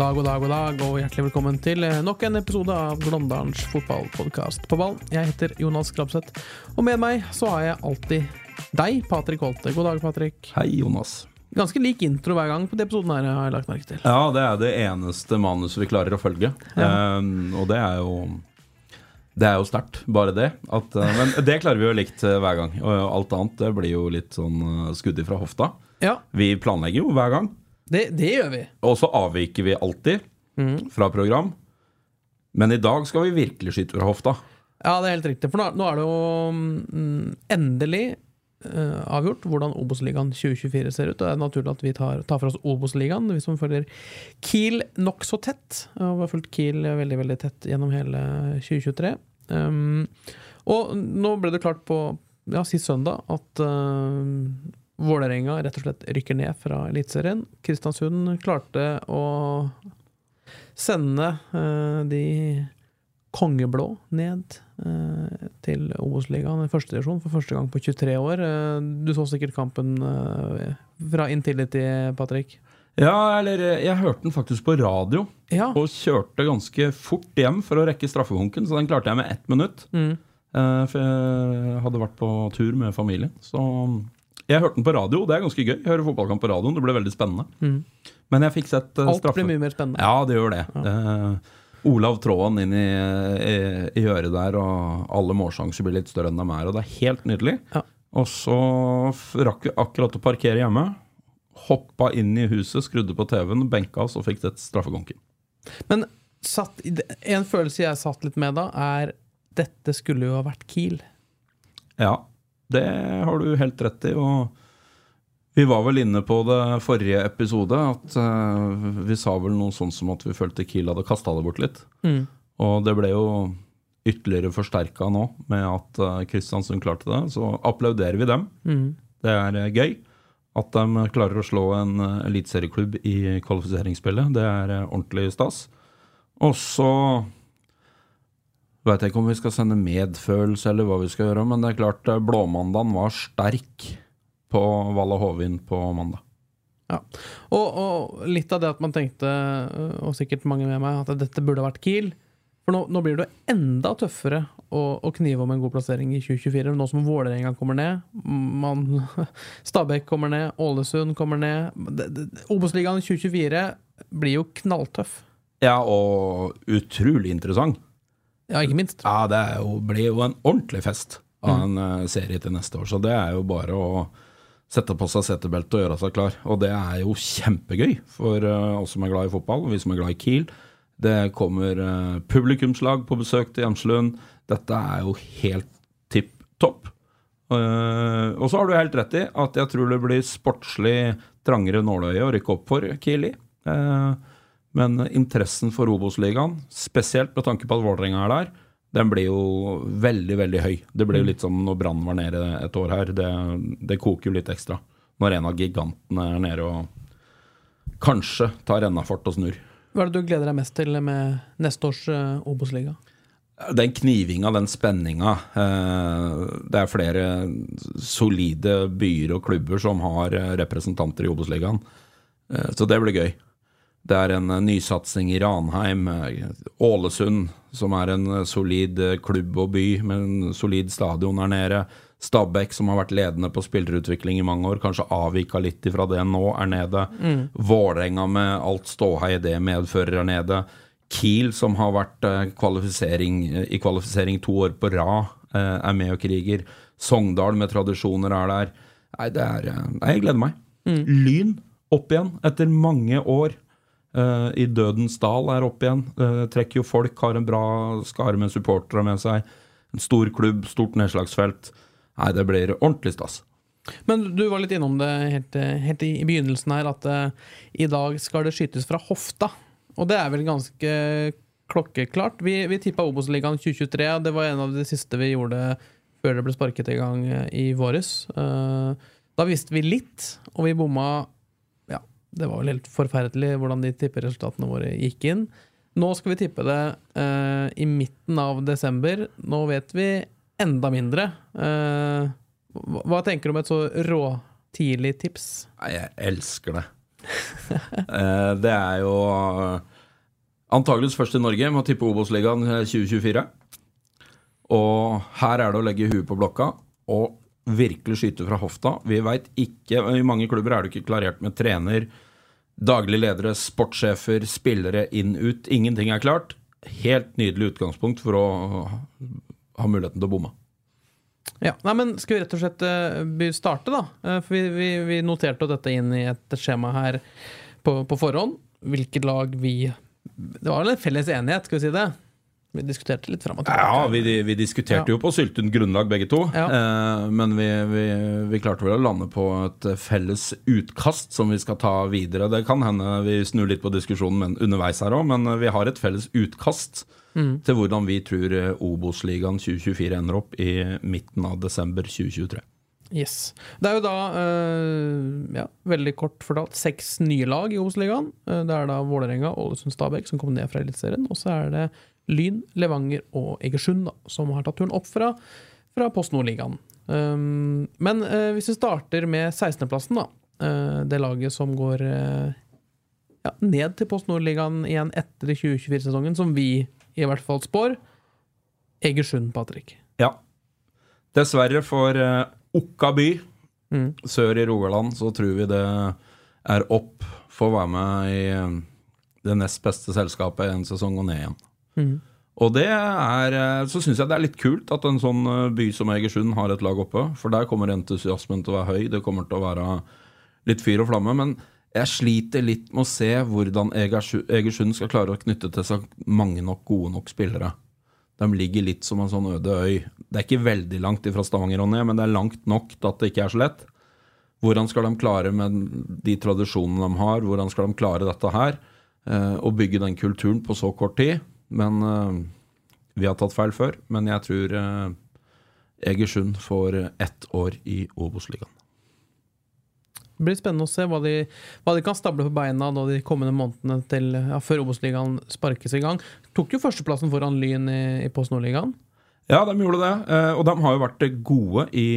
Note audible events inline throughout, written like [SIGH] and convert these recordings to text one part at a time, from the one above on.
Dag, god dag, god dag, og hjertelig velkommen til eh, nok en episode av Glåmdalens fotballpodkast på ball. Jeg heter Jonas Krabseth, og med meg så har jeg alltid deg, Patrik Holte. God dag, Patrik. Hei, Jonas. Ganske lik intro hver gang på de episodene her, har jeg lagt merke til. Ja, det er det eneste manuset vi klarer å følge. Um, og det er jo Det er jo sterkt, bare det. At, uh, men det klarer vi jo likt uh, hver gang. Og alt annet det blir jo litt sånn skudd ifra hofta. Ja, Vi planlegger jo hver gang. Det, det gjør vi. Og så avviker vi alltid fra program. Men i dag skal vi virkelig skyte fra hofta. Ja, det er helt riktig. For nå, nå er det jo mm, endelig uh, avgjort hvordan Obos-ligaen 2024 ser ut. Og det er naturlig at vi tar, tar for oss Obos-ligaen, vi som følger Kiel nokså tett. Og vi har fulgt Kiel veldig veldig tett gjennom hele 2023. Um, og nå ble det klart på ja, sist søndag at uh, Vålerenga rett og slett rykker ned fra Eliteserien. Kristiansund klarte å sende eh, de kongeblå ned eh, til Obos-ligaen i første divisjon for første gang på 23 år. Eh, du så sikkert kampen fra Intility, Patrick? Ja, eller jeg hørte den faktisk på radio. Ja. Og kjørte ganske fort hjem for å rekke straffebunken, så den klarte jeg med ett minutt. Mm. For jeg hadde vært på tur med familien. Så jeg hørte den på radio. Det er ganske gøy. Hører fotballkamp på radioen. Det ble veldig spennende. Mm. Men jeg fikk sett eh, Alt straffe. blir mye mer spennende. Ja, det gjør det. Eh, Olav Tråden inn i, i, i øret der, og alle målsjanser blir litt større enn de er. Og det er helt nydelig. Ja. Og så rakk vi akkurat å parkere hjemme. Hoppa inn i huset, skrudde på TV-en, benka oss og fikk sett straffekonken. Men satt, en følelse jeg satt litt med da, er dette skulle jo ha vært Kiel. Ja, det har du helt rett i. Og vi var vel inne på det forrige episode, at uh, vi sa vel noe sånn som at vi følte Kiel hadde kasta det bort litt. Mm. Og det ble jo ytterligere forsterka nå med at Kristiansund klarte det. Så applauderer vi dem. Mm. Det er uh, gøy. At de klarer å slå en eliteserieklubb i kvalifiseringsspillet, det er ordentlig stas. Og så veit ikke om vi skal sende medfølelse eller hva vi skal gjøre, men det er klart eh, Blåmandagen var sterk på Valla Hovin på mandag. Ja. Og, og litt av det at man tenkte, og sikkert mange med meg, at dette burde vært Kiel. For nå, nå blir det jo enda tøffere å, å knive om en god plassering i 2024. Nå som Vålerenga kommer ned, man, [LAUGHS] Stabæk kommer ned, Ålesund kommer ned. Obos-ligaen 2024 blir jo knalltøff. Ja, og utrolig interessant. Ja, ikke minst. Ja, det jo, blir jo en ordentlig fest av en mm. serie til neste år. Så det er jo bare å sette på seg setebeltet og gjøre seg klar. Og det er jo kjempegøy for eh, oss som er glad i fotball, vi som er glad i Kiel. Det kommer eh, publikumslag på besøk til Hjemslund. Dette er jo helt tipp topp. Eh, og så har du helt rett i at jeg tror det blir sportslig trangere nåløye å rykke opp for Kiel i. Eh, men interessen for Obos-ligaen, spesielt med tanke på at Vålerenga er der, den blir jo veldig, veldig høy. Det blir jo litt som når Brann var nede et år her. Det, det koker jo litt ekstra når en av gigantene er nede og kanskje tar rennafart og snur. Hva er det du gleder deg mest til med neste års eh, Obos-liga? Den knivinga, den spenninga. Eh, det er flere solide byer og klubber som har eh, representanter i Obos-ligaen. Så det blir gøy. Det er en eh, nysatsing i Ranheim. eh, Ålesund, som er en eh, solid klubb og by med en solid stadion her nede. Stabæk, som har vært ledende på spillerutvikling i mange år, kanskje avvika litt ifra det nå, er nede. Vålerenga med alt ståhei det medfører, er nede. Kiel, som har vært kvalifisering, i kvalifisering to år på rad, er med og kriger. Sogndal med tradisjoner er der. Nei, det er Nei, jeg gleder meg. Lyn opp igjen etter mange år. Eh, I Dødens dal er opp igjen. Uh, trekker jo folk, har en bra skare med supportere med seg. En stor klubb, stort nedslagsfelt. Nei, det blir ordentlig stas. Men du var litt innom det helt, helt i, begynnelsen her, at uh, i dag skal det skytes fra hofta. Og det er vel ganske klokkeklart. Vi, vi tippa Obos-ligaen 2023, og det var en av de siste vi gjorde før det ble sparket i gang eh, i våres. Eh, da visste vi litt, og vi bomma det var vel helt forferdelig hvordan de tipperesultatene våre gikk inn. Nå skal vi tippe det uh, i midten av desember. Nå vet vi enda mindre. Uh, hva, hva tenker du om et så råtidlig tips? Jeg elsker det. uh, [LAUGHS] det er jo antageligvis først i Norge med å tippe Obos-ligaen 2024. Og her er det å legge huet på blokka og virkelig skyte fra hofta. Vi veit ikke I mange klubber er det ikke klarert med trener, daglig ledere, sportssjefer, spillere inn, ut. Ingenting er klart. Helt nydelig utgangspunkt for å ha muligheten til å bomme. Ja, nei, men Skal vi rett og slett uh, starte, da? Uh, for vi, vi, vi, noterte dette inn i et skjema her på, på, forhånd. Hvilket lag vi Det var vel en felles enighet, skal vi si det? Vi diskuterte litt fram og tilbake. Ja, vi, vi diskuterte ja. jo på syltynt grunnlag begge to. Ja. Eh, men vi, vi, klarte vel å lande på et felles utkast som vi skal ta videre. Det kan hende vi snur litt på diskusjonen underveis her òg, men vi har et felles utkast mm. til hvordan vi tror eh, Obos-ligaen 2024 ender opp i midten av desember 2023. Yes. Det er jo da, øh, ja, veldig kort fortalt, seks nye lag i Obos-ligaen. Eh, det er da Vålerenga, Ålesund, Stabæk som kom ned fra Eliteserien. Og så er det Lyn, Levanger og Egersund da, som har tatt turen opp fra, fra Post Nord-ligaen. Um, men uh, hvis vi starter med 16.-plassen, da. Uh, det laget som går uh, ja, ned til Post Nord-ligaen igjen etter 2024-sesongen, som vi i hvert fall spår. Egersund, Patrick. Ja. Dessverre for Okka by mm. sør i Rogaland så tror vi det er opp for å være med i det nest beste selskapet en sesong og ned igjen. Mm. Og det er, uh, så syns jeg det er litt kult at en sånn uh, by som Egersund har et lag oppe. For der kommer entusiasmen til å være høy. Det kommer til å være litt fyr og flamme. Men jeg sliter litt med å se hvordan Egersund skal klare å knytte til seg mange nok gode nok spillere. De ligger litt som en sånn øde øy. Det er ikke veldig langt ifra Stavanger og ned, men det er langt nok til at det ikke er så lett. Hvordan skal de klare med de tradisjonene de har, hvordan skal de klare dette her? Å og bygge den kulturen på så kort tid. Men eh, vi har tatt feil før. Men jeg tror eh, Egersund får ett år i Obos-ligaen. Det blir spennende å se hva de, hva de kan stable på beina da, de kommende månedene til, ja, før Obos-ligaen sparkes i gang. Tok jo førsteplassen foran Lyn i, i Post Nord-ligaen. Ja, de gjorde det. Eh, og de har jo vært gode i,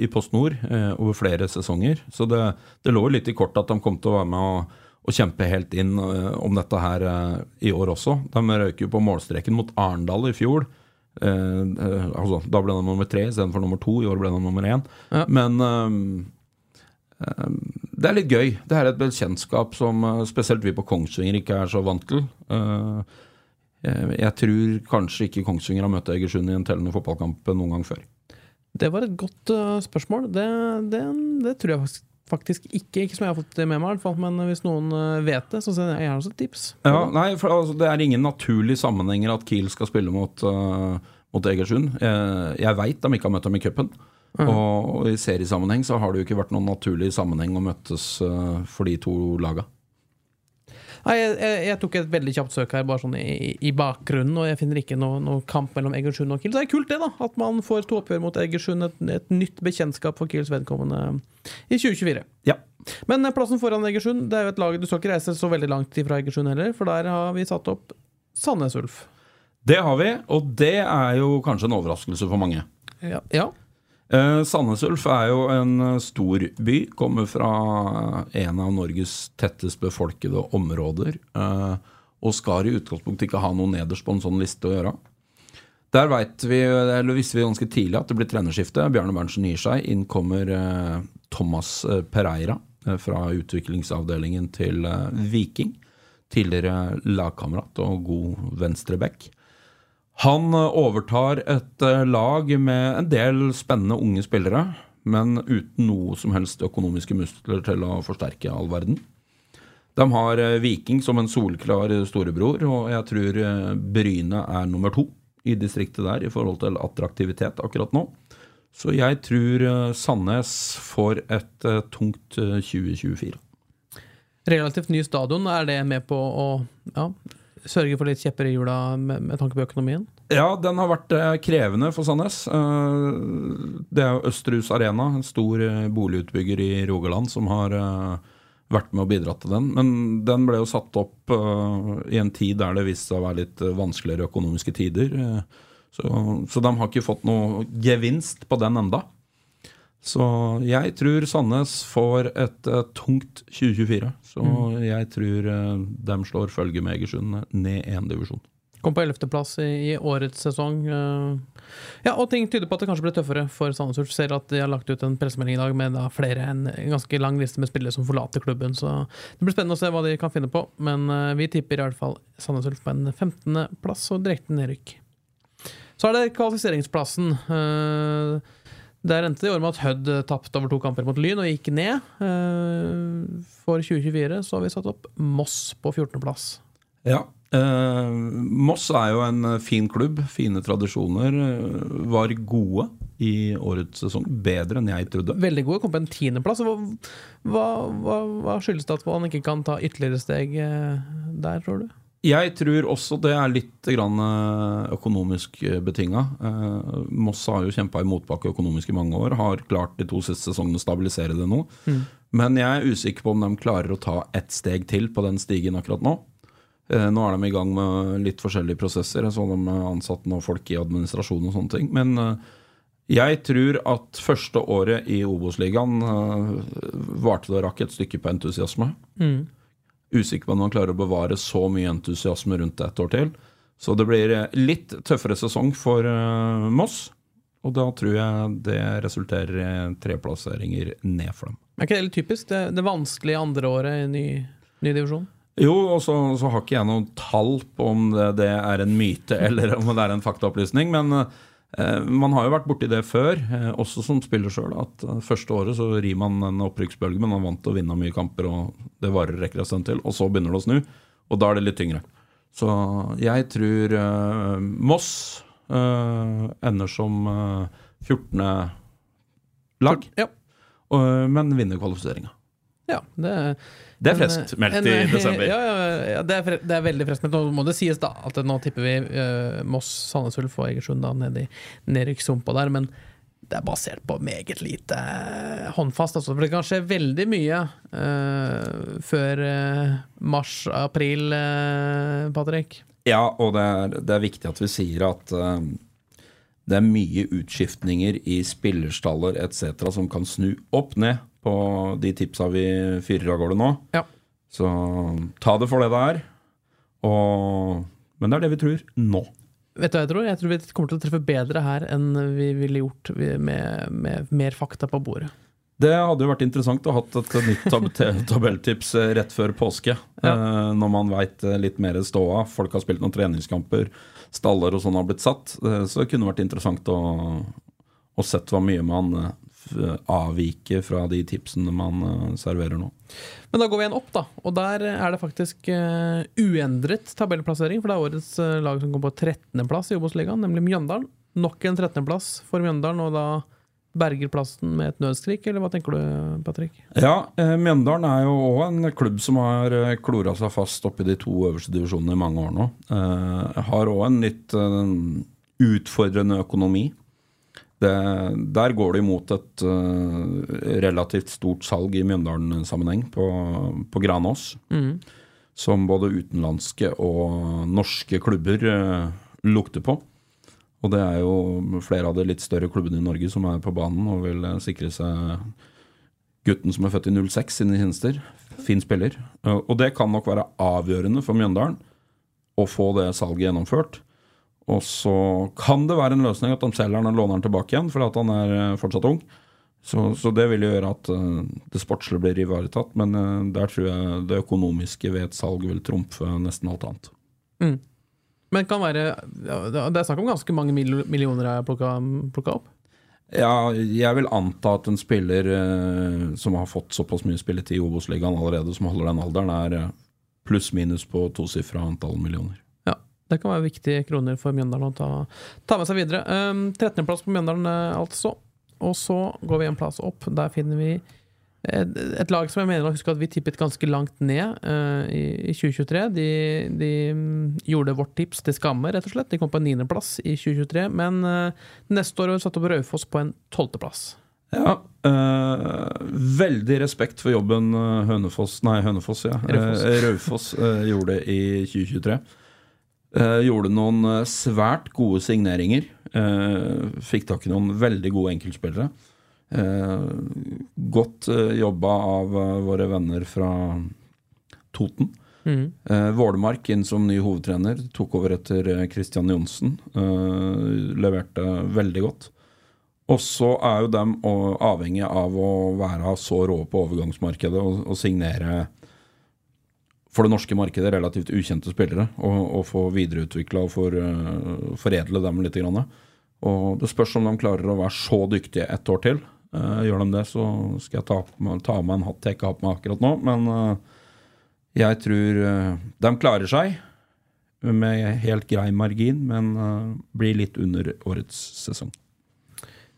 i Post Nord over flere sesonger. Så det, det lå jo litt i kortet at de kom til å være med å, å kjempe helt inn eh, om dette her i år også. De røyker jo på målstreken mot Arendal i fjor. altså, da ble de nummer tre istedenfor nummer to. I år ble de nummer én. Ja. Men Ehm, det er litt gøy. Det er et bekjentskap som eh, spesielt vi på Kongsvinger ikke er så vant til. Eh, jeg tror kanskje ikke Kongsvinger har møtt Egersund i en tellende fotballkamp noen gang før. Det var et godt uh, spørsmål. Det, det, det, tror jeg faktisk, faktisk, ikke. Ikke som jeg har fått det med meg, men hvis noen uh, vet det, så sender jeg gjerne også et tips. Ja, nei, for altså, Det er ingen naturlige sammenhenger at Kiel skal spille mot, uh, mot Egersund. Jeg, jeg veit de ikke har møtt dem i cupen. Mm. Og, og, i seriesammenheng så har det jo ikke vært noen naturlig sammenheng å møttes uh, for de to laga. Jeg, jeg, jeg, tok et veldig kjapt søk her, bare sånn i, i bakgrunnen, og jeg finner ikke noe, noe kamp mellom Egersund og Kiel. Så det er kult, det, da. At man får to oppgjør mot Egersund. Et, et nytt bekjentskap for Kiels vedkommende i 2024. Ja. Men eh, plassen foran Egersund, det er jo et lag du skal ikke reise så veldig langt fra Egersund heller, for der har vi satt opp Sandnes Ulf. Det har vi, og det er jo kanskje en overraskelse for mange. Ja, ja. Eh, Sandnes Ulf er jo en eh, stor by. Kommer fra en av Norges tettest befolkede områder. Eh, og skal i utgangspunktet ikke ha noe nederst på en sånn liste å gjøre. Der vi, eller visste vi ganske tidlig at det blir trenerskifte. Bjarne Berntsen gir seg. Inn kommer eh, Thomas eh, Pereira eh, fra utviklingsavdelingen til Viking. Tidligere lagkamerat og god venstreback. Han eh, overtar et eh, lag med en del spennende unge spillere, men uten noe som helst økonomiske muskler til å forsterke all verden. De har eh, Viking som en solklar storebror, og jeg tror Bryne er nummer to i distriktet der i forhold til attraktivitet akkurat nå. Så jeg tror Sandnes får et tungt eh, 2024. Relativt ny stadion, er det med på å ja, sørge for litt kjepper i hjula med, med tanke på økonomien? Ja, den har vært eh, krevende for Sandnes. Eh, Det er Østerhus Arena, en stor eh, boligutbygger i Rogaland, som har vært med og bidratt til den. Men den ble jo satt opp i en tid der det viste seg å være litt vanskeligere økonomiske tider. Så, så de har ikke fått noe gevinst på den enda. Så jeg tror Sandnes får et uh, tungt 2024. Så jeg tror uh, de slår følge med Egersund ned én divisjon. Kom på 11.-plass i, i årets sesong. Uh, Ja, og ting tyder på at det kanskje blir tøffere for Sandnes Ulf. Ser at de har lagt ut en pressemelding i dag med da flere en en ganske lang liste med spillere som forlater klubben. Så det blir spennende å se hva de kan finne på. Men eh, vi tipper i hvert fall Sandnes Ulf på en 15.-plass og direkte nedrykk. Så er det kvalifiseringsplassen. Eh, Der endte det i år med at Hødd tapte over to kamper mot Lyn og gikk ned. Eh, For 2024 så har vi satt opp Moss på 14.-plass. Ja. Eh, Moss er jo en eh, fin klubb. Fine tradisjoner. eh, Var gode i årets sesong. Bedre enn jeg trodde. Veldig gode, kom på en tiendeplass. Hva, hva, hva, hva skyldes det at man ikke kan ta ytterligere steg eh, der, tror du? Jeg tror også det er litt grann eh, økonomisk betinga. Moss har jo kjempa i motbakke økonomisk i mange år. Har klart de to siste sesongene å stabilisere det nå. Men jeg er usikker på om de klarer å ta ett steg til på den stigen akkurat nå. Eh, Nå er de i gang med litt forskjellige prosesser. Jeg så de ansatte ansatt noen folk i administrasjon og sånne ting. Men eh, jeg tror at første året i Obos-ligaen eh, varte det og rakk et stykke på entusiasme. Usikker på om man klarer å bevare så mye entusiasme rundt det et år til. Så det blir eh, litt tøffere sesong for eh, Moss. Og da tror jeg det resulterer i treplasseringer ned for dem. Er ikke det litt typisk? Det, det vanskelige andre året i ny, ny divisjon? Jo, og så, så har ikke jeg noe tall på om det, det er en myte [LAUGHS] eller om det er en faktaopplysning. Men eh, man har jo vært borti det før, eh, også som spiller sjøl. At eh, første året så rir man en opprykksbølge, men man vant til å vinne mye kamper, og det varer rekker en stund til. Og så begynner det å snu, og da er det litt tyngre. Så jeg tror uh, Moss uh, ender som uh, 14. lag, Ja. men vinner kvalifiseringa. Ja det, Det er freskt meldt i desember. Ja, ja, det, er det er veldig freskt meldt. Nå må det sies da at nå tipper vi uh, Moss, Sandnes Ulf og Egersund da ned i nedrykkssumpa der, men det er basert på meget lite eh, håndfast. Altså. For det kan skje veldig mye uh, før uh, mars-april, Patrick. Ja, og det er, det er viktig at vi sier at det er mye utskiftninger i spillerstaller etc. som kan snu opp ned på de tipsa vi fyrer av gårde nå. Ja. Så ta det for det det er. Og, men det er det vi tror nå. Vet du hva jeg tror? Jeg tror vi kommer til å treffe bedre her enn vi ville gjort med, med mer fakta på bordet. Det hadde jo vært interessant å ha et nytt tab [LAUGHS] tabelltips eh, rett før påske. eh, når man veit litt mer ståa. Folk har spilt noen treningskamper, staller og sånn har blitt satt. Eh, så det kunne vært interessant å, å sett hvor mye man eh, avviker fra de tipsene man eh, serverer nå. Men da går vi igjen opp, da. Og der er det faktisk eh, uendret tabellplassering. For det er årets eh, lag som kom på 13.-plass i Obos-ligaen, nemlig Mjøndalen. Nok en 13.-plass for Mjøndalen, og da berger plassen med et nødskrik, eller hva tenker du, Patrick? Ja, eh, Mjøndalen er jo òg en klubb som har eh, klora seg fast oppi de to øverste divisjonene i mange år nå. Eh, har òg en litt eh, utfordrende økonomi. Det, der går det imot et uh, relativt stort salg i Mjøndalen-sammenheng på, på Granås. Som både utenlandske og norske klubber uh, lukter på. Og det er jo flere av de litt større klubbene i Norge som er på banen og vil eh, sikre seg gutten som er født i 06 sine tjenester. Fin spiller. Uh, Og det kan nok være avgjørende for Mjøndalen å få det salget gjennomført. Og så kan det være en løsning at de selger den og låner den tilbake igjen, fordi at han er eh, fortsatt ung. Så, så det vil jo gjøre at eh, det sportslige blir ivaretatt. Men eh, der tror jeg det økonomiske ved et salg vil trumfe nesten alt annet. Men kan være Det er snakk om ganske mange millioner jeg har plukka opp. Ja, jeg vil anta at en spiller eh, som har fått såpass mye spilletid i Obos-ligaen allerede, som holder den alderen, er pluss-minus på tosifra antall millioner. Det kan være viktige kroner for Mjøndalen å ta, ta med seg videre. Um, 13.-plass på Mjøndalen, eh, altså. Og så går vi en plass opp. Der finner vi et, et lag som jeg mener å huske at vi tippet ganske langt ned uh, i, i 2023. De, de mm, gjorde vårt tips til skamme, rett og slett. De kom på en niendeplass i 2023. Men uh, neste år har vi satt opp Raufoss på en tolvteplass. Ja, eh, veldig respekt for jobben Hønefoss Nei, Hønefoss, ja. Raufoss. Raufoss gjorde i 2023. Eh, gjorde noen eh, svært gode signeringer. Eh, fikk tak i noen veldig gode enkeltspillere. Eh, godt jobba av våre venner fra Toten. Mm. Eh, Vålemark inn som ny hovedtrener. Tok over etter Kristian Christian Johnsen. Eh, leverte veldig godt. Og så er jo dem avhengig av å være så rå på overgangsmarkedet og, og signere for det norske markedet relativt ukjente spillere. Og, og få videreutvikla og for, uh, foredle dem litt. Grann. Og det spørs om de klarer å være så dyktige ett år til. Uh, gjør de det, så skal jeg ta, ta meg en hatt jeg ikke har på meg akkurat nå. Men uh, jeg tror de klarer seg med helt grei margin, men blir litt under årets sesong.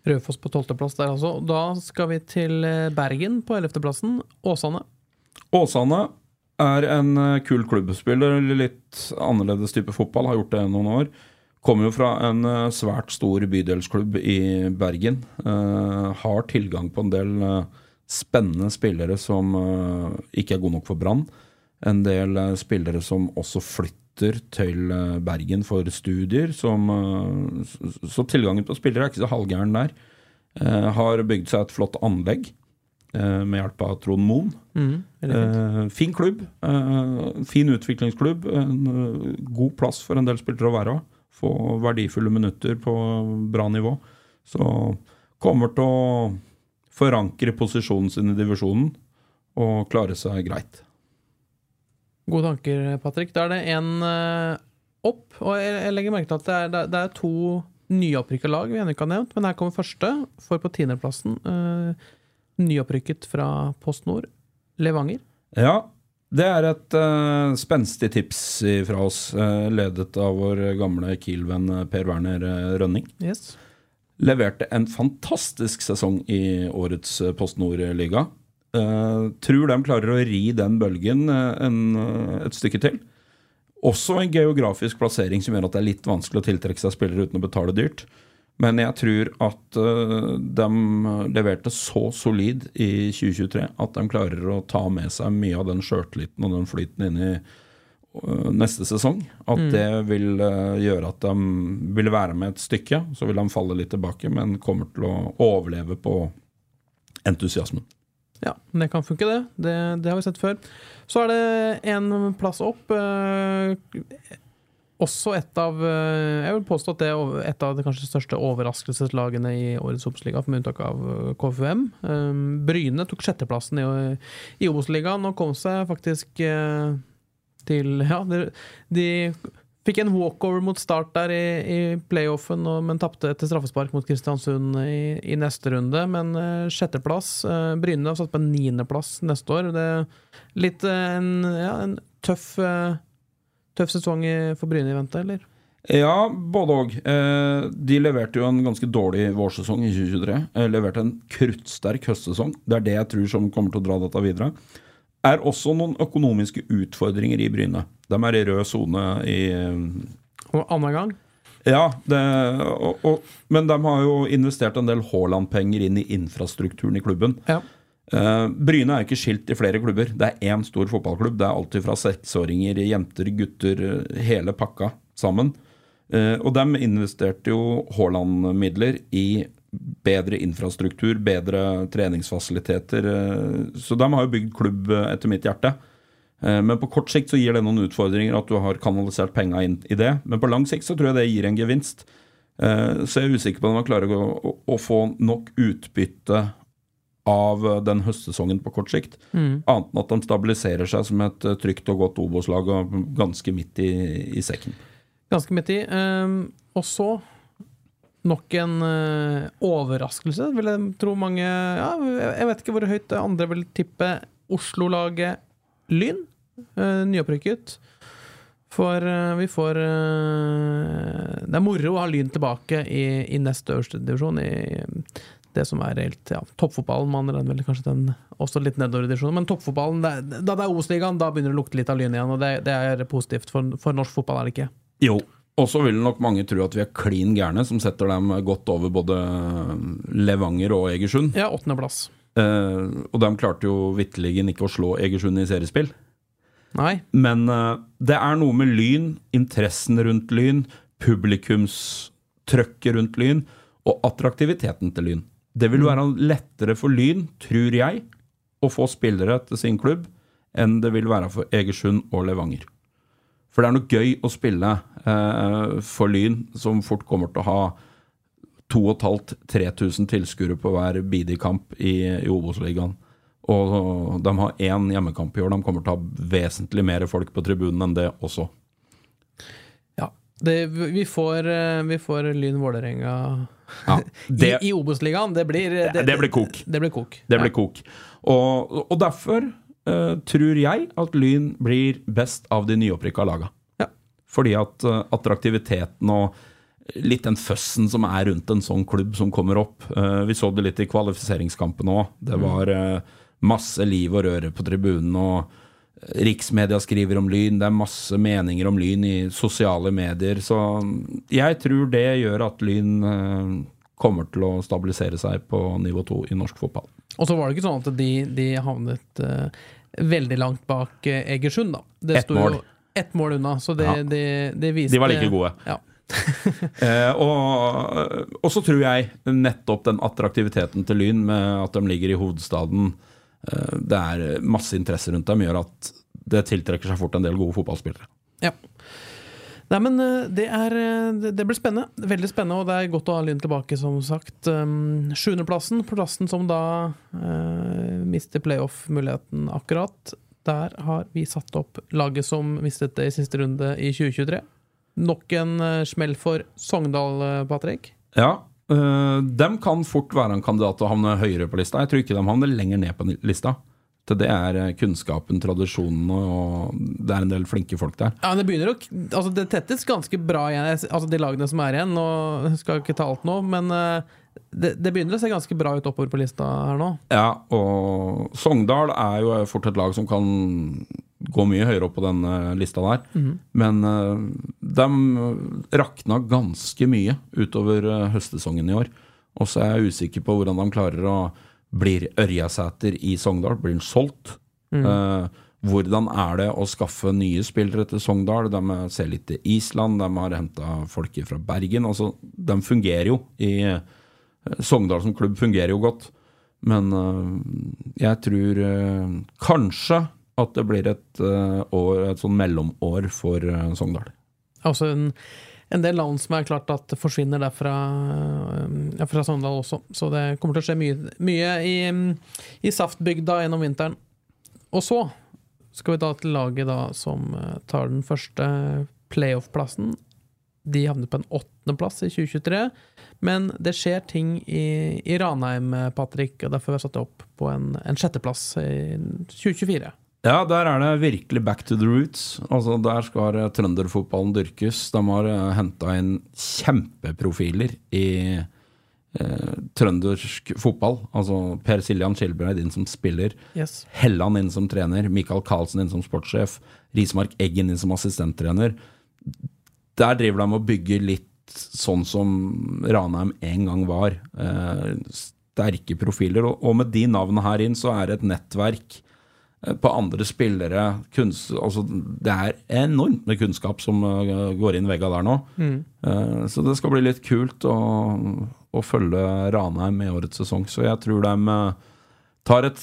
Raufoss på tolvteplass der, altså. Da skal vi til Bergen på ellevteplassen. Åsane. Åsane er en eh, kul klubbspiller. Litt annerledes type fotball, har gjort det noen år. Kommer jo fra en eh, svært stor bydelsklubb i Bergen. Uh, har tilgang på en del spennende spillere som uh, ikke er gode nok for Brann. En del spillere som også flytter til Bergen for studier. Som, så, tilgangen på spillere er ikke så halvgæren der. Har bygd seg et flott anlegg med hjelp av Trond Moen. Mm. Eh, fin klubb. Eh, fin utviklingsklubb. En eh, god plass for en del spillere å være. Få verdifulle minutter på bra nivå. Så kommer til å forankre posisjonen sin i divisjonen og klare seg greit. Gode tanker, Patrick. Da er det én opp. Og jeg, legger merke til at det er, det er- to nyopprykka lag vi ennå ikke har nevnt. Men her kommer første, for på tiendeplassen. Uh, nyopprykket fra Post Nord. Levanger. Ja, det er et uh, spenstig tips fra oss, uh, ledet av vår gamle Kiel-venn eh, Per Werner Rønning. Yes. leverte en fantastisk sesong i årets Post Nord-liga. Uh, tror de klarer å ri den bølgen en, et stykke til. Også en geografisk plassering som gjør at det er litt vanskelig å tiltrekke seg spillere uten å betale dyrt. Men jeg tror at eh, de leverte så solid i 2023 at de klarer å ta med seg mye av den sjøltilliten og den flyten inn i øh, neste sesong. At det vil øh, gjøre at de vil være med et stykke. Så vil de falle litt tilbake, men kommer til å overleve på entusiasmen. Ja, det kan funke, det. det. Det har vi sett før. Så er det en plass opp. Også et av eh, Jeg vil påstå at det er et av de kanskje største overraskelseslagene i årets Obos-liga, med unntak av eh, KFUM. Eh, Bryne tok sjetteplassen i, i Obos-ligaen og kom seg faktisk eh, til Ja, de, de fikk en walkover mot start der i, i playoffen, og, men tapte etter straffespark mot Kristiansund i, i neste runde. Men sjetteplass. Bryne har satt på en niendeplass neste år. Det er litt en, ja, en tøff Tøff sesong for Bryne i vente, eller? Ja, både òg. Eh, de leverte jo en ganske dårlig vårsesong i 2023. De leverte en kruttsterk høstsesong. Det er det jeg tror som kommer til å dra dette videre. Er også noen økonomiske utfordringer i Bryne. De er i rød sone i Og annen gang? Ja, det, og, og, men de har jo investert en del Haaland-penger inn i infrastrukturen i klubben. Ja. Eh, Bryne er ikke skilt i flere klubber. Det er én stor fotballklubb. Det er alltid fra seksåringer, jenter, gutter, eh, hele pakka sammen. Eh, og de investerte jo Haaland-midler i bedre infrastruktur, bedre treningsfasiliteter. så de har jo bygd klubb etter mitt hjerte. Men på kort sikt så gir det noen utfordringer at du har kanalisert penga inn i det. Men på lang sikt så tror jeg det gir en gevinst. Så jeg er usikker på om man klarer å få nok utbytte av eh, den høstsesongen på kort sikt. Annet enn at de stabiliserer seg som et eh, trygt og godt Obos-lag og ganske midt i, i sekken. Ganske midt i. Ehm, og så Nok en eh, overraskelse, vil jeg tro mange ja, Jeg vet ikke hvor høyt andre vil tippe Oslo-laget Lyn. Uh, Nyopprykket. For vi får Det er moro å ha Lyn tilbake i, i nest øverste divisjon. I det som er reelt ja, toppfotballen. Man regner vel kanskje den også litt nedover i divisjonen. Men toppfotballen, det, da det er Obos-ligaen, da begynner det å lukte litt av Lyn igjen. Og det, det er positivt for, for norsk fotball, er det ikke? Jo. Og så vil nok mange tro at vi er klin gærne, som setter dem godt over både Levanger og Egersund. Ja, åttendeplass. Eh, og de klarte jo vitterlig ikke å slå Egersund i seriespill. Nei. Men eh, det er noe med Lyn, interessen rundt Lyn, publikumstrøkket rundt Lyn og attraktiviteten til Lyn. Det vil være lettere for Lyn, tror jeg, å få spillere til sin klubb enn det vil være for Egersund og Levanger. For det er noe gøy å spille eh, for Lyn, som fort kommer til å ha 2500-3000 tilskuere på hver bidige-kamp i, i Obos-ligaen. Og de har én hjemmekamp i år. De kommer til å ha vesentlig mer folk på tribunen enn det også. Ja. Det, vi, får, eh, vi får Lyn Vålerenga [LAUGHS] det, i, i Obos-ligaen. Det, det, det, blir kok. Det blir kok. Det blir ja. kok. Og, og derfor uh, tror jeg at Lyn blir best av de nyopprykka laga. Ja. Fordi at uh, attraktiviteten og litt den føssen som er rundt en sånn klubb som kommer opp. Uh, vi så det litt i kvalifiseringskampen òg. Det mm. var masse liv og røre på tribunen. og Riksmedia skriver om Lyn, det er masse meninger om Lyn i sosiale medier. Så jeg tror det gjør at Lyn eh, kommer til å stabilisere seg på nivå to i norsk fotball. Og så var det ikke sånn at de, de havnet uh, veldig langt bak uh, Egersund, da. Det ett mål. Ett mål unna, så det, ja. det, det viste De var like gode. Ja. [LAUGHS] eh, og, og, så tror jeg nettopp den attraktiviteten til Lyn med at de ligger i hovedstaden det er masse interesse rundt dem, gjør at det tiltrekker seg fort en del gode fotballspillere. Ja. Nei, men eh, det, er, eh, det blir spennende. Veldig spennende, og det er godt å ha Lyn tilbake, som sagt. Um, sjuendeplassen, plassen som da uh, mister playoff-muligheten akkurat. Der har vi satt opp laget som mistet det i siste runde i 2023. Nok en smell for Sogndal, Patrick. Ja, Uh, dem de kan fort være en kandidat til å havne høyere på lista. Jeg tror ikke de havner lenger ned på lista. Til det er eh, kunnskapen, tradisjonene, og det er en del flinke folk der. Ja, Det begynner å, altså det tettes ganske bra igjen, altså de lagene som er igjen. Nå [LAUGHS] skal ikke ta alt nå, men uh, det, det, begynner å se ganske bra ut oppover på lista her nå. Ja, og Sogndal er jo fort et lag som kan gå mye høyere opp på den lista der. Mm. Men uh, de rakna ganske mye utover høstsesongen i år. Og så er jeg usikker på hvordan de klarer å bli Ørjasæter i Sogndal. Blir den solgt? Mm. Uh, hvordan er det å skaffe nye spillere til Sogndal? De ser litt til Island, de har henta folk fra Bergen. Altså, de fungerer jo i Sogndal som klubb fungerer jo godt. Men jeg tror kanskje at det blir et, uh, år, et sånn mellomår for uh, Sogndal. Altså en, en, del land som er klart at forsvinner derfra uh, fra Sogndal også. Så det kommer til å skje mye, mye i, i Saftbygda gjennom vinteren. Og så skal vi da til laget da som tar den første playoff-plassen. De havner på en åttendeplass i 2023. Men det skjer ting i, i Ranheim, Patrick, og derfor har vi satt det opp på en, en sjetteplass i 2024. Ja, der er det virkelig back to the roots. Altså, Der skal trønderfotballen dyrkes. De har uh, eh, henta inn kjempeprofiler i uh, trøndersk fotball. Altså Per Siljan Skilbreid inn som spiller. Yes. Helland inn som trener. Michael Karlsen inn som sportssjef. Rismark Eggen inn som assistenttrener. Der driver de og bygger litt sånn som Ranheim en gang var. Uh, sterke profiler. Og, og med de navnene her inn, så er det et nettverk på andre spillere. Kunst, altså, det er enormt med kunnskap som uh, går inn vegga der nå. Mm. Uh, så det skal bli litt kult å, å følge Ranheim i årets sesong. Så jeg tror de tar et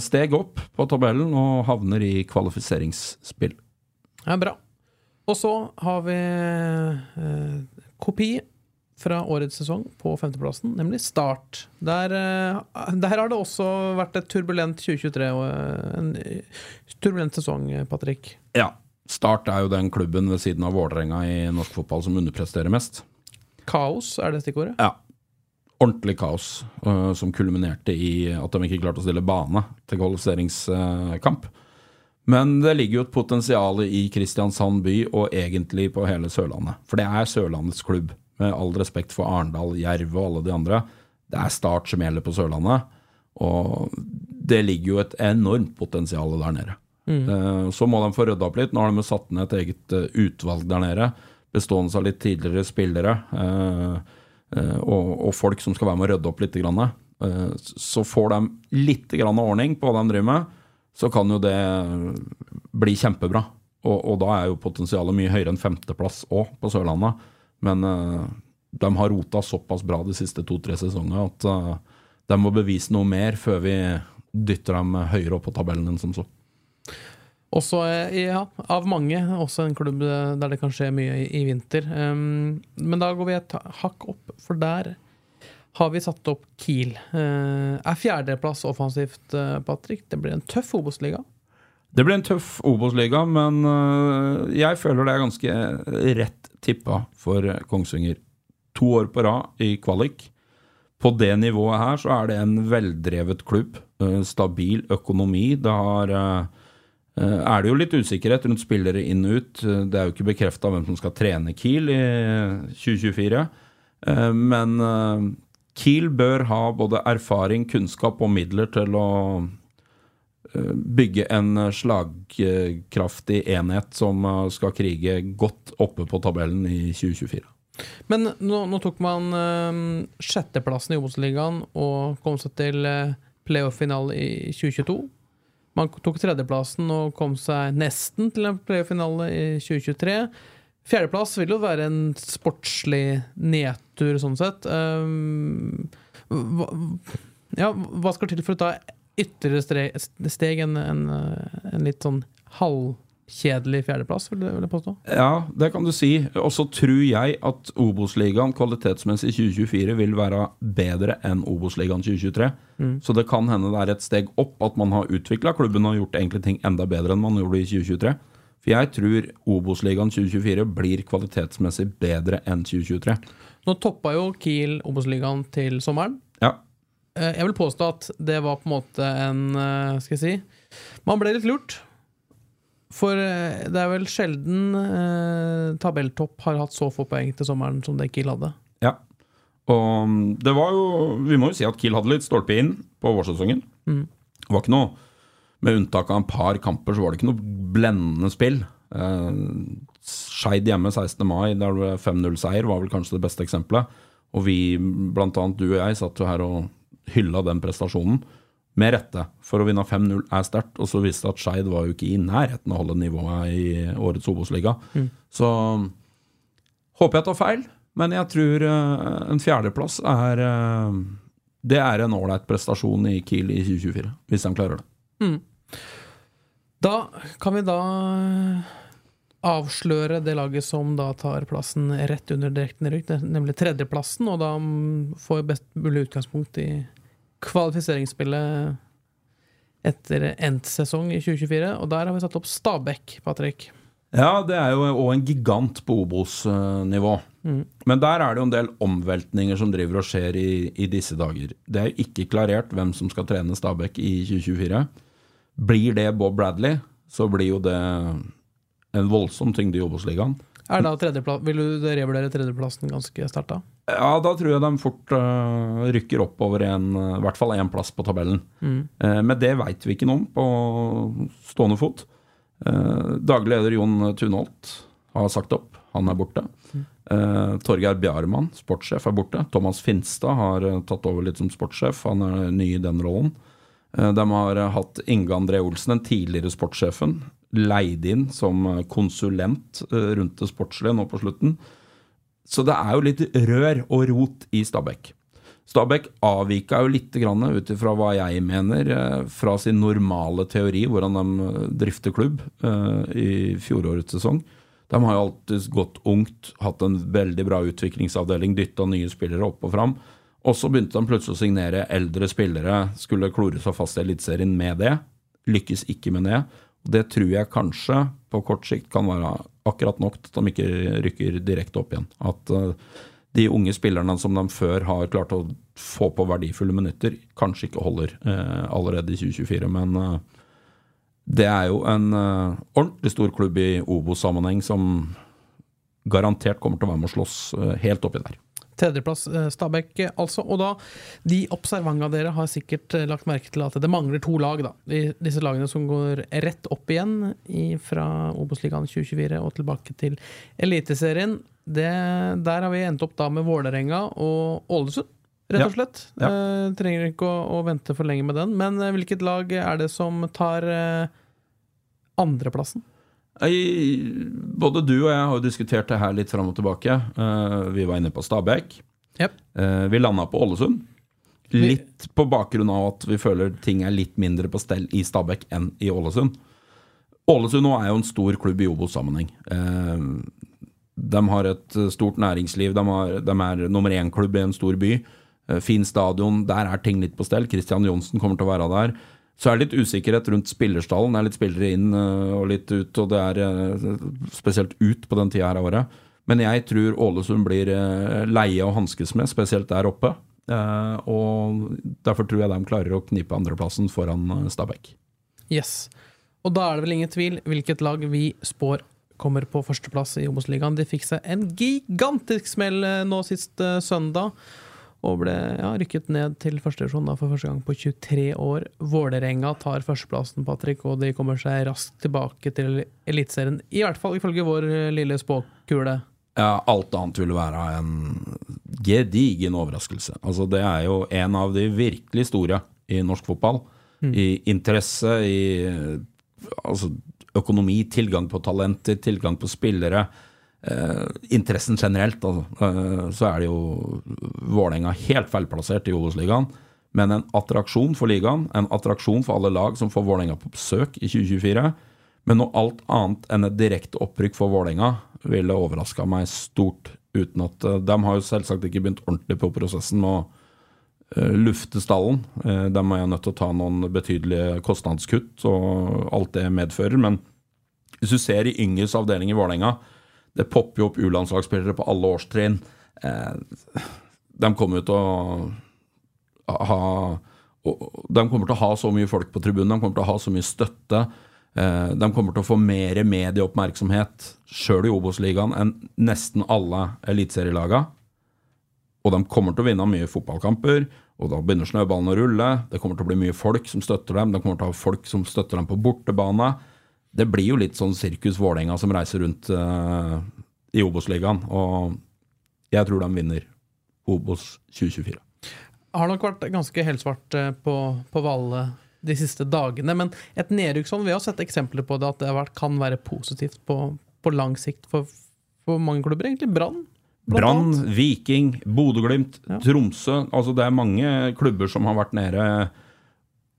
steg opp på tabellen og havner i kvalifiseringsspill. Ja, bra. Og så har vi kopi fra årets sesong på femteplassen, nemlig Start. Der, eh, der, har det også vært et turbulent 2023 og eh, en turbulent sesong, Patrick. Ja. Start er jo den klubben ved siden av Vålerenga i norsk fotball som underpresterer mest. Kaos, er det stikkordet? Ja. Ordentlig kaos, som kulminerte i at de ikke klarte å stille bane til kvalifiseringskamp. Men det ligger jo et potensial i Kristiansand by, og egentlig på hele Sørlandet. For det er Sørlandets klubb, med all respekt for Arendal, Jerv og alle de andre. Det er Start som gjelder på Sørlandet, og det ligger jo et enormt potensial der nede. Mm. Så må de få rydda opp litt. Nå har de satt ned et eget eh, utvalg der nede, bestående av litt tidligere spillere eh, eh, og, folk som skal være med å rydde opp litt. Eh, Så får de litt ordning på hva de driver med, så kan jo det bli kjempebra. Og da er jo potensialet mye høyere enn femteplass òg, på Sørlandet. Men uh, de har rota såpass bra de siste to-tre sesongene at uh, de må bevise noe mer før vi dytter dem høyere opp på tabellen enn som så. Også, eh, ja, av mange, også en klubb eh, der det kan skje mye i, i vinter. Um, men da går vi et hakk opp, for der har vi satt opp Kiel. Uh, er fjerdeplass offensivt, eh, Patrick? Det blir en tøff Obos-liga. Det blir en tøff Obos-liga, men uh, jeg føler det er ganske rett tippa for Kongsvinger. To år på rad i kvalik. På det nivået her så er det en veldrevet klubb. øh, Stabil økonomi. Det har øh, øh, er det jo litt usikkerhet rundt spillere inn og ut. Det er jo ikke bekrefta hvem som skal trene Kiel i 2024. Eh, Men Kiel bør ha både erfaring, kunnskap og midler til å eh, bygge en slagkraftig enhet som eh, skal krige godt oppe på tabellen i 2024. Men nå, nå tok man uh, sjetteplassen i Obos-ligaen og kom seg til eh, playoff-finale i 2022. Man tok tredjeplassen og kom seg nesten til en playoff-finale i 2023. Fjerdeplass vil jo være en sportslig nedtur, sånn sett. Um, hva, ja, hva skal til for å ta ytterligere steg enn en, en litt sånn halvkjedelig fjerdeplass, vil jeg vil jeg påstå? Ja, det kan du si. Og så tror jeg at Obos-ligaen kvalitetsmessig 2024 vil være bedre enn Obos-ligaen 2023. Så det kan hende det er et steg opp at man har utvikla klubben og gjort egentlig ting enda bedre enn man gjorde i 2023. For jeg tror Obos-ligaen 2024 blir kvalitetsmessig bedre enn 2023. Nå toppa jo Kiel Obos-ligaen til sommeren. Eh, Jeg vil påstå at det var på en måte en eh, Skal jeg si Man ble litt lurt. For eh, det er vel sjelden eh, tabelltopp har hatt så få poeng til sommeren som det Kiel hadde. Ja. Og mm, det var jo Vi må jo si at Kiel hadde litt stolpe inn på vårsesongen. Det var ikke noe Med unntak av en par kamper, så var det ikke noe blendende spill. Eh, Skeid hjemme 16. mai, der det ble 5-0-seier, var vel kanskje det beste eksempelet. Og vi, blant annet du og jeg, satt jo her og hylla den prestasjonen. Med rette, for å vinne 5-0 er sterkt. Og så viste det at Skeid var jo ikke i nærheten av å holde nivået i årets Obos-liga. Så håper jeg tar feil, men jeg tror eh, en fjerdeplass er eh, Det er en ålreit prestasjon i Kiel i 2024, hvis de klarer det. Da kan vi da avsløre det laget som da tar plassen rett under direkte nedrykk, nemlig tredjeplassen, og da mm, får best mulig utgangspunkt i kvalifiseringsspillet etter endt sesong i 2024. Og der har vi satt opp Stabæk, Patrick. Ja, det er jo òg en gigant på Obos-nivå. Men der er det jo en del omveltninger som driver og skjer i, i disse dager. Det er jo ikke klarert hvem som skal trene Stabæk i 2024. Blir det Bob Bradley, så blir jo det en voldsom tyngde i Obos-ligaen. Er da tredjepla- Vil du revurdere tredjeplassen ganske sterkt, da? Ja, da tror jeg de fort uh, rykker opp over en, uh, i hvert fall én plass på tabellen. Eh, men det veit vi ikke noe om på stående fot. Daglig leder Jon Tunholt har sagt opp. Han er borte. Eh, Torgeir Bjarmann, sportssjef, er borte. Thomas Finstad har tatt over litt som sportssjef. Han er ny i den rollen. De har hatt Inge André Olsen, den tidligere sportssjefen, leid inn som eh, konsulent eh, rundt det sportslige nå på slutten. Så det er jo litt rør og rot i Stabæk. Stabæk avvika jo litt ut ifra hva jeg mener, eh, fra sin normale teori, hvordan de drifter klubb i fjorårets sesong. De har jo alltid gått ungt, hatt en veldig bra utviklingsavdeling, dytta nye spillere opp og fram. Og så begynte de plutselig å signere eldre spillere, skulle klore seg fast i Eliteserien med det. Lykkes ikke med det. Og det tror jeg kanskje på kort sikt kan være akkurat nok til at de ikke rykker direkte opp igjen. At eh, de unge spillerne som de før har klart å få på verdifulle minutter, kanskje ikke holder eh, allerede i 2024. Men eh, det er jo en ordentlig stor klubb i Obo-sammenheng som garantert kommer til å være med å slåss helt oppi der. Tredjeplass eh, Stabæk, altså. Og da, de observanga dere har sikkert eh, lagt merke til at det mangler to lag, da. De, disse lagene som går rett opp igjen i, fra Obos-ligaen 2024 og tilbake til Eliteserien. Det, der har vi endt opp da med Vålerenga og Ålesund, rett og slett. Ja. Eh, trenger ikke å, å vente for lenge med den. Men eh, hvilket lag er det som tar eh, andreplassen? Både du og jeg har jo diskutert det her litt fram og tilbake. Eh, vi var inne på Stabæk. Yep. Eh, vi landa på Ålesund. Litt på bakgrunn av at vi føler ting er litt mindre på stell i Stabæk enn i Ålesund. Ålesund nå er jo en stor klubb i Obos-sammenheng. Eh, de har et stort næringsliv. De, har, de er nummer én-klubb i en stor by. Fin stadion. Der er ting litt på stell. Christian Johnsen kommer til å være der. Så er det litt usikkerhet rundt spillerstallen. Det er litt spillere inn eh, og litt ut, og det er eh, spesielt ut på den tida her av året. Men jeg tror Ålesund blir eh, leie å hanskes med, spesielt der oppe. Og derfor tror jeg de klarer å knipe andreplassen foran Stabæk. Yes. Og da er det vel ingen tvil hvilket lag vi spår kommer på førsteplass i Obos-ligaen. De fikk seg en gigantisk smell nå sist søndag. Og ble ja, rykket ned til førstedivisjon for første gang på 23 år. Vålerenga tar førsteplassen, Patrick, og de kommer seg raskt tilbake til Eliteserien. I hvert fall ifølge vår eh, lille spåkule. Ja, alt annet ville være en gedigen overraskelse. Altså, det er jo en av de virkelig store i norsk fotball. I interesse, i altså, økonomi, tilgang på talenter, tilgang på spillere. Eh, interessen generelt, altså, eh, så er det jo Vålerenga helt feilplassert i Obos-ligaen. Men en attraksjon for ligaen, en attraksjon for alle lag som får Vålerenga på besøk i 2024. Men noe alt annet enn et direkte opprykk for Vålerenga ville overraska meg stort. Uten at eh, De har jo selvsagt ikke begynt ordentlig på prosessen med å eh, lufte stallen. Eh, De er nødt til å ta noen betydelige kostnadskutt og alt det medfører. Men hvis du ser i Yngres avdeling i Vålerenga, det popper jo opp U-landslagsspillere på alle årstrinn. Eh, de kommer jo til å ha De kommer til å ha så mye folk på tribunen, de kommer til å ha så mye støtte. Eh, De kommer til å få mer medieoppmerksomhet sjøl i Obos-ligaen enn nesten alle eliteserielaga. Og de kommer til å vinne mye fotballkamper, og da begynner snøballen å rulle. Det kommer til å bli mye folk som støtter dem, de kommer til å ha folk som støtter dem på bortebane. Det blir jo litt sånn Sirkus Vålerenga som reiser rundt uh, i Obos-ligaen, og jeg tror de vinner Obos 2024. Har nok vært ganske helsvart eh, på, på Valle de siste dagene, men et nedrykk sånn, vi har sett eksempler på det, at det har vært, kan være positivt på, på lang sikt for, for mange klubber. Egentlig Brann. Brann. Viking, Bodø-Glimt, Ja. Tromsø. Altså det er mange klubber som har vært nede.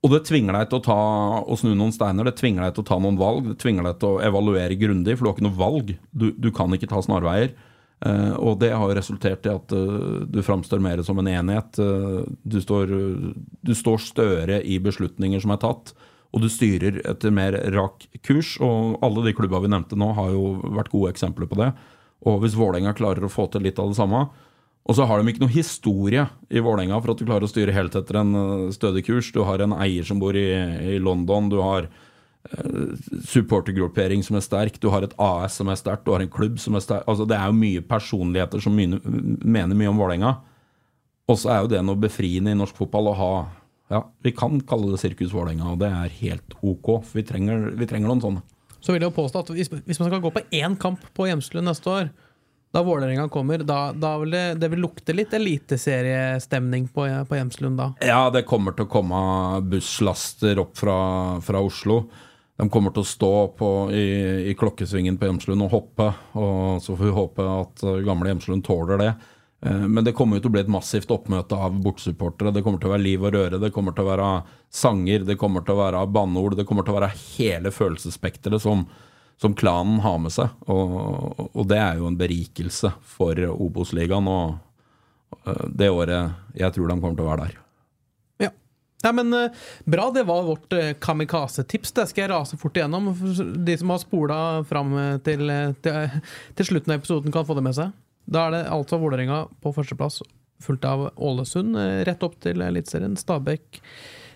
Og det tvinger deg til å, ta, å snu noen steiner, det tvinger deg til å ta noen valg. Det tvinger deg til å evaluere grundig, for du har ikke noe valg. Du, du kan ikke ta snarveier. Uh, og det har jo resultert i at uh, du framstår mer som en enhet. Uh, du, står, du står større i beslutninger som er tatt, og du styrer etter mer rak kurs. Og alle de klubba vi nevnte nå, har jo vært gode eksempler på det. Og hvis Vålerenga klarer å få til litt av det samme Og så har de ikke noe historie i Vålerenga for at du klarer å styre helt etter en eh, stødig kurs. Du har en eier som bor i, i London. Du har supportergruppering som er sterk, du har et AS som er sterkt, du har en klubb som er sterk. Altså, det er jo mye personligheter som mye, mener mye om Vålerenga. Og så er jo det noe befriende i norsk fotball å ha Ja, vi kan kalle det Sirkus Vålerenga, og det er helt ok. For vi trenger, vi trenger noen sånne. Så vil jeg jo påstå at hvis, hvis man skal gå på én kamp på Hjemslund neste år, da Vålerenga kommer, da, da vil det, det vil lukte litt eliteseriestemning på, på Hjemslund da. Ja, det kommer til å komme busslaster opp fra, fra Oslo. De kommer til å stå på, i, i klokkesvingen på Hjemslund og hoppe. og Så får vi håpe at gamle Hjemslund tåler det. Eh, Men det kommer til å bli et massivt oppmøte av bortsupportere. Det kommer til å være liv og røre, det kommer til å være sanger, det kommer til å være banneord. Det kommer til å være hele følelsesspekteret som, som klanen har med seg. Og, og det er jo en berikelse for Obos-ligaen. Og eh, det året jeg tror de kommer til å være der. Ja. Men eh, Bra, det var vårt eh, kamikaze-tips. Det skal jeg rase fort igjennom. De som har spola fram til, til, til slutten av episoden, kan få det med seg. Da er det altså Vålerenga på førsteplass, fulgt av Ålesund rett opp til Eliteserien. Stabæk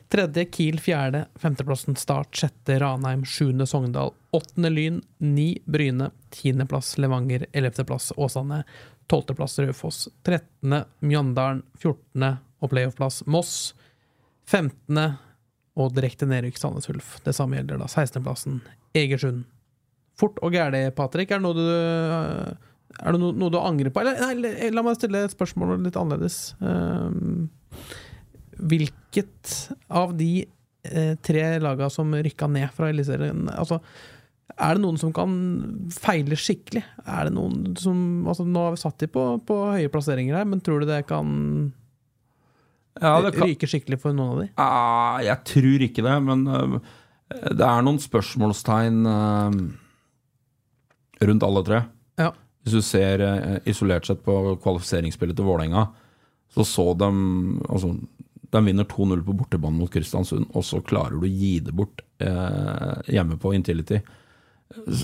tredje, Kiel fjerde, femteplassen Start, sjette Ranheim, sjuende Sogndal, åttende Lyn, ni Bryne, tiendeplass Levanger, ellevteplass Åsane, tolvteplass Raufoss, trettende Mjøndalen, fjortende og playoffplass Moss, femtende og direkte nedrykk Sandnes Ulf. Det samme gjelder da 16.-plassen Egersund. Fort og gæli, Patrick. Er det noe du er det noe, noe du angrer på? Eller nei, la meg stille et spørsmål litt annerledes. Um, hvilket av de eh, tre laga som rykka ned fra Eliteserien altså, Er det noen som kan feile skikkelig? Er det noen som altså, Nå har vi satt de på, på høye plasseringer her, men tror du det kan, Ja, det kan ryke skikkelig for noen av de? Ah, jeg tror ikke det, men uh, det er noen spørsmålstegn uh, rundt alle tre. Ja. Hvis du ser uh, isolert sett på kvalifiseringsspillet til Vålerenga, så så de altså, De vinner 2-0 på bortebane mot Kristiansund, og så klarer du å gi det bort eh, hjemme på Intility.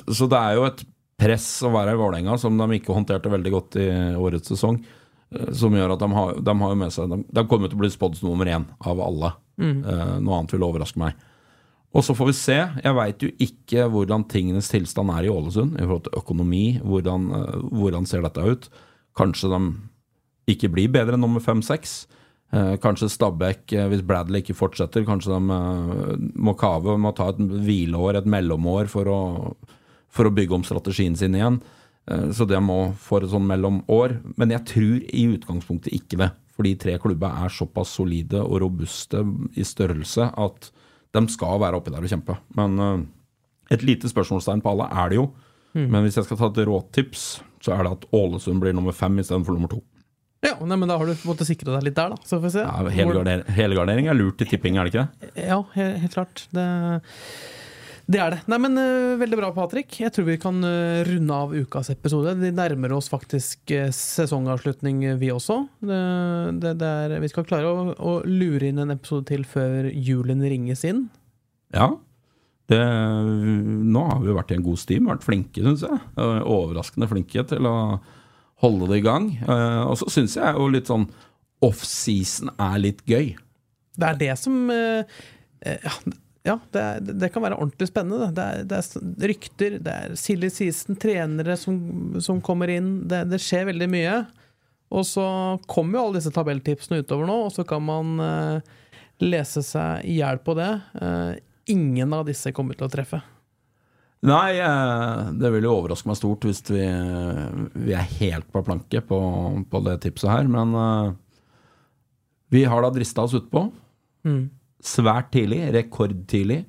Så, det er jo et press å være i Vålerenga, som de ikke håndterte veldig godt i årets sesong. eh, Som gjør at de har, de har med seg De, de kommer til å bli spådd nummer én av alle. Eh, noe annet vil overraske meg. Og så får vi se. Jeg veit jo ikke hvordan tingenes tilstand er i Ålesund i forhold til økonomi. Hvordan, eh, hvordan ser dette ut? Kanskje de ikke blir bedre enn nummer fem-seks. Eh, kanskje Stabæk, eh, hvis Bradley ikke fortsetter, kanskje de eh, må kave må ta et hvileår, et mellomår, for å, for å bygge om strategien sin igjen. Så det må få et sånn mellomår. Men jeg tror i utgangspunktet ikke det. Fordi tre klubber er såpass solide og robuste i størrelse at de skal være oppi der og kjempe. Men et lite spørsmålstegn på alle er det jo. Men hvis jeg skal ta et råtips, så er det at Ålesund blir nummer fem istedenfor nummer to. Ja, nei, men da har du måttet sikre deg litt der, da. Så får vi se. Ja, helgarder, helgardering er lurt i tipping, er det ikke det? Ja, helt, helt klart. Det, det er det. Nei, men uh, Veldig bra, Patrick. Jeg tror vi kan uh, runde av ukas episode. Vi nærmer oss faktisk øh, sesongavslutning, vi også. Det, det, det er, vi skal klare å, å lure inn en episode til før julen ringes inn. Ja. Det, nå har vi vært i en god stim, vært flinke, syns jeg. Eh, Overraskende flinke til å holde det i gang. Eh, Og så syns jeg jo litt sånn offseason er litt gøy. Det er det som øh, øh, ja, ja, det, er, det kan være ordentlig spennende. Det er, det er rykter, det er silly season, trenere som, som kommer inn. Det, det skjer veldig mye. Og så kommer jo alle disse tabelltipsene utover nå, og så kan man uh, lese seg i hjel på det. Uh, ingen av disse kommer til å treffe. Nei, eh, det vil jo overraske meg stort hvis vi, vi er helt på planke på, på det tipset her. Men eh, vi har da drista oss utpå. Mm. Svært tidlig, rekordtidlig.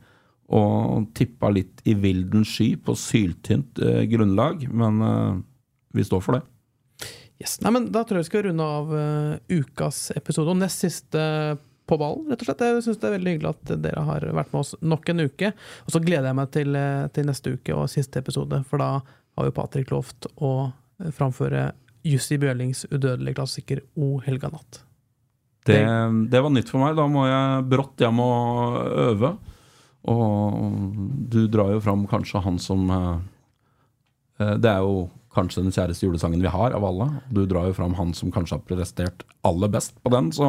Og tippa litt i vilden sky på syltynt eh, grunnlag. Men eh, vi står for det. Yes. Nei, men Da tror jeg vi skal runde av uh, ukas episode, og nest siste på ballen, rett og slett. Jeg syns det er veldig hyggelig at dere har vært med oss nok en uke. Og så gleder jeg meg til, eh, til neste uke og siste episode, for da har jo Patrick lovt å framføre Jussi Bjørlings udødelige klassiker O helga natt. det. Det var nytt for meg. Da må jeg brått hjem og øve. Og du drar jo fram kanskje han som eh, eh, Det er jo kanskje den kjæreste julesangen vi har av alle. Du drar jo fram han som kanskje har prestert aller best på den. Så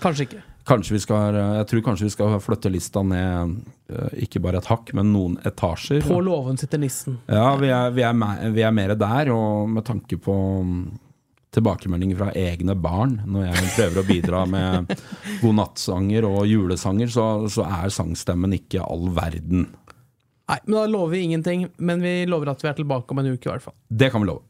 Kanskje ikke. Kanskje vi skal Jeg tror kanskje vi skal flytte lista ned eh, ikke bare et hakk, men noen etasjer. På låven sitter nissen. Ja, vi er, vi, er mer, vi er mer der, og med tanke på mm, tilbakemeldinger fra egne barn når jeg prøver å bidra med [LAUGHS] godnattsanger og julesanger, så, så er sangstemmen ikke all verden. Nei, men da lover vi ingenting, men vi lover at vi er tilbake om en uke i hvert fall. Det kan vi love.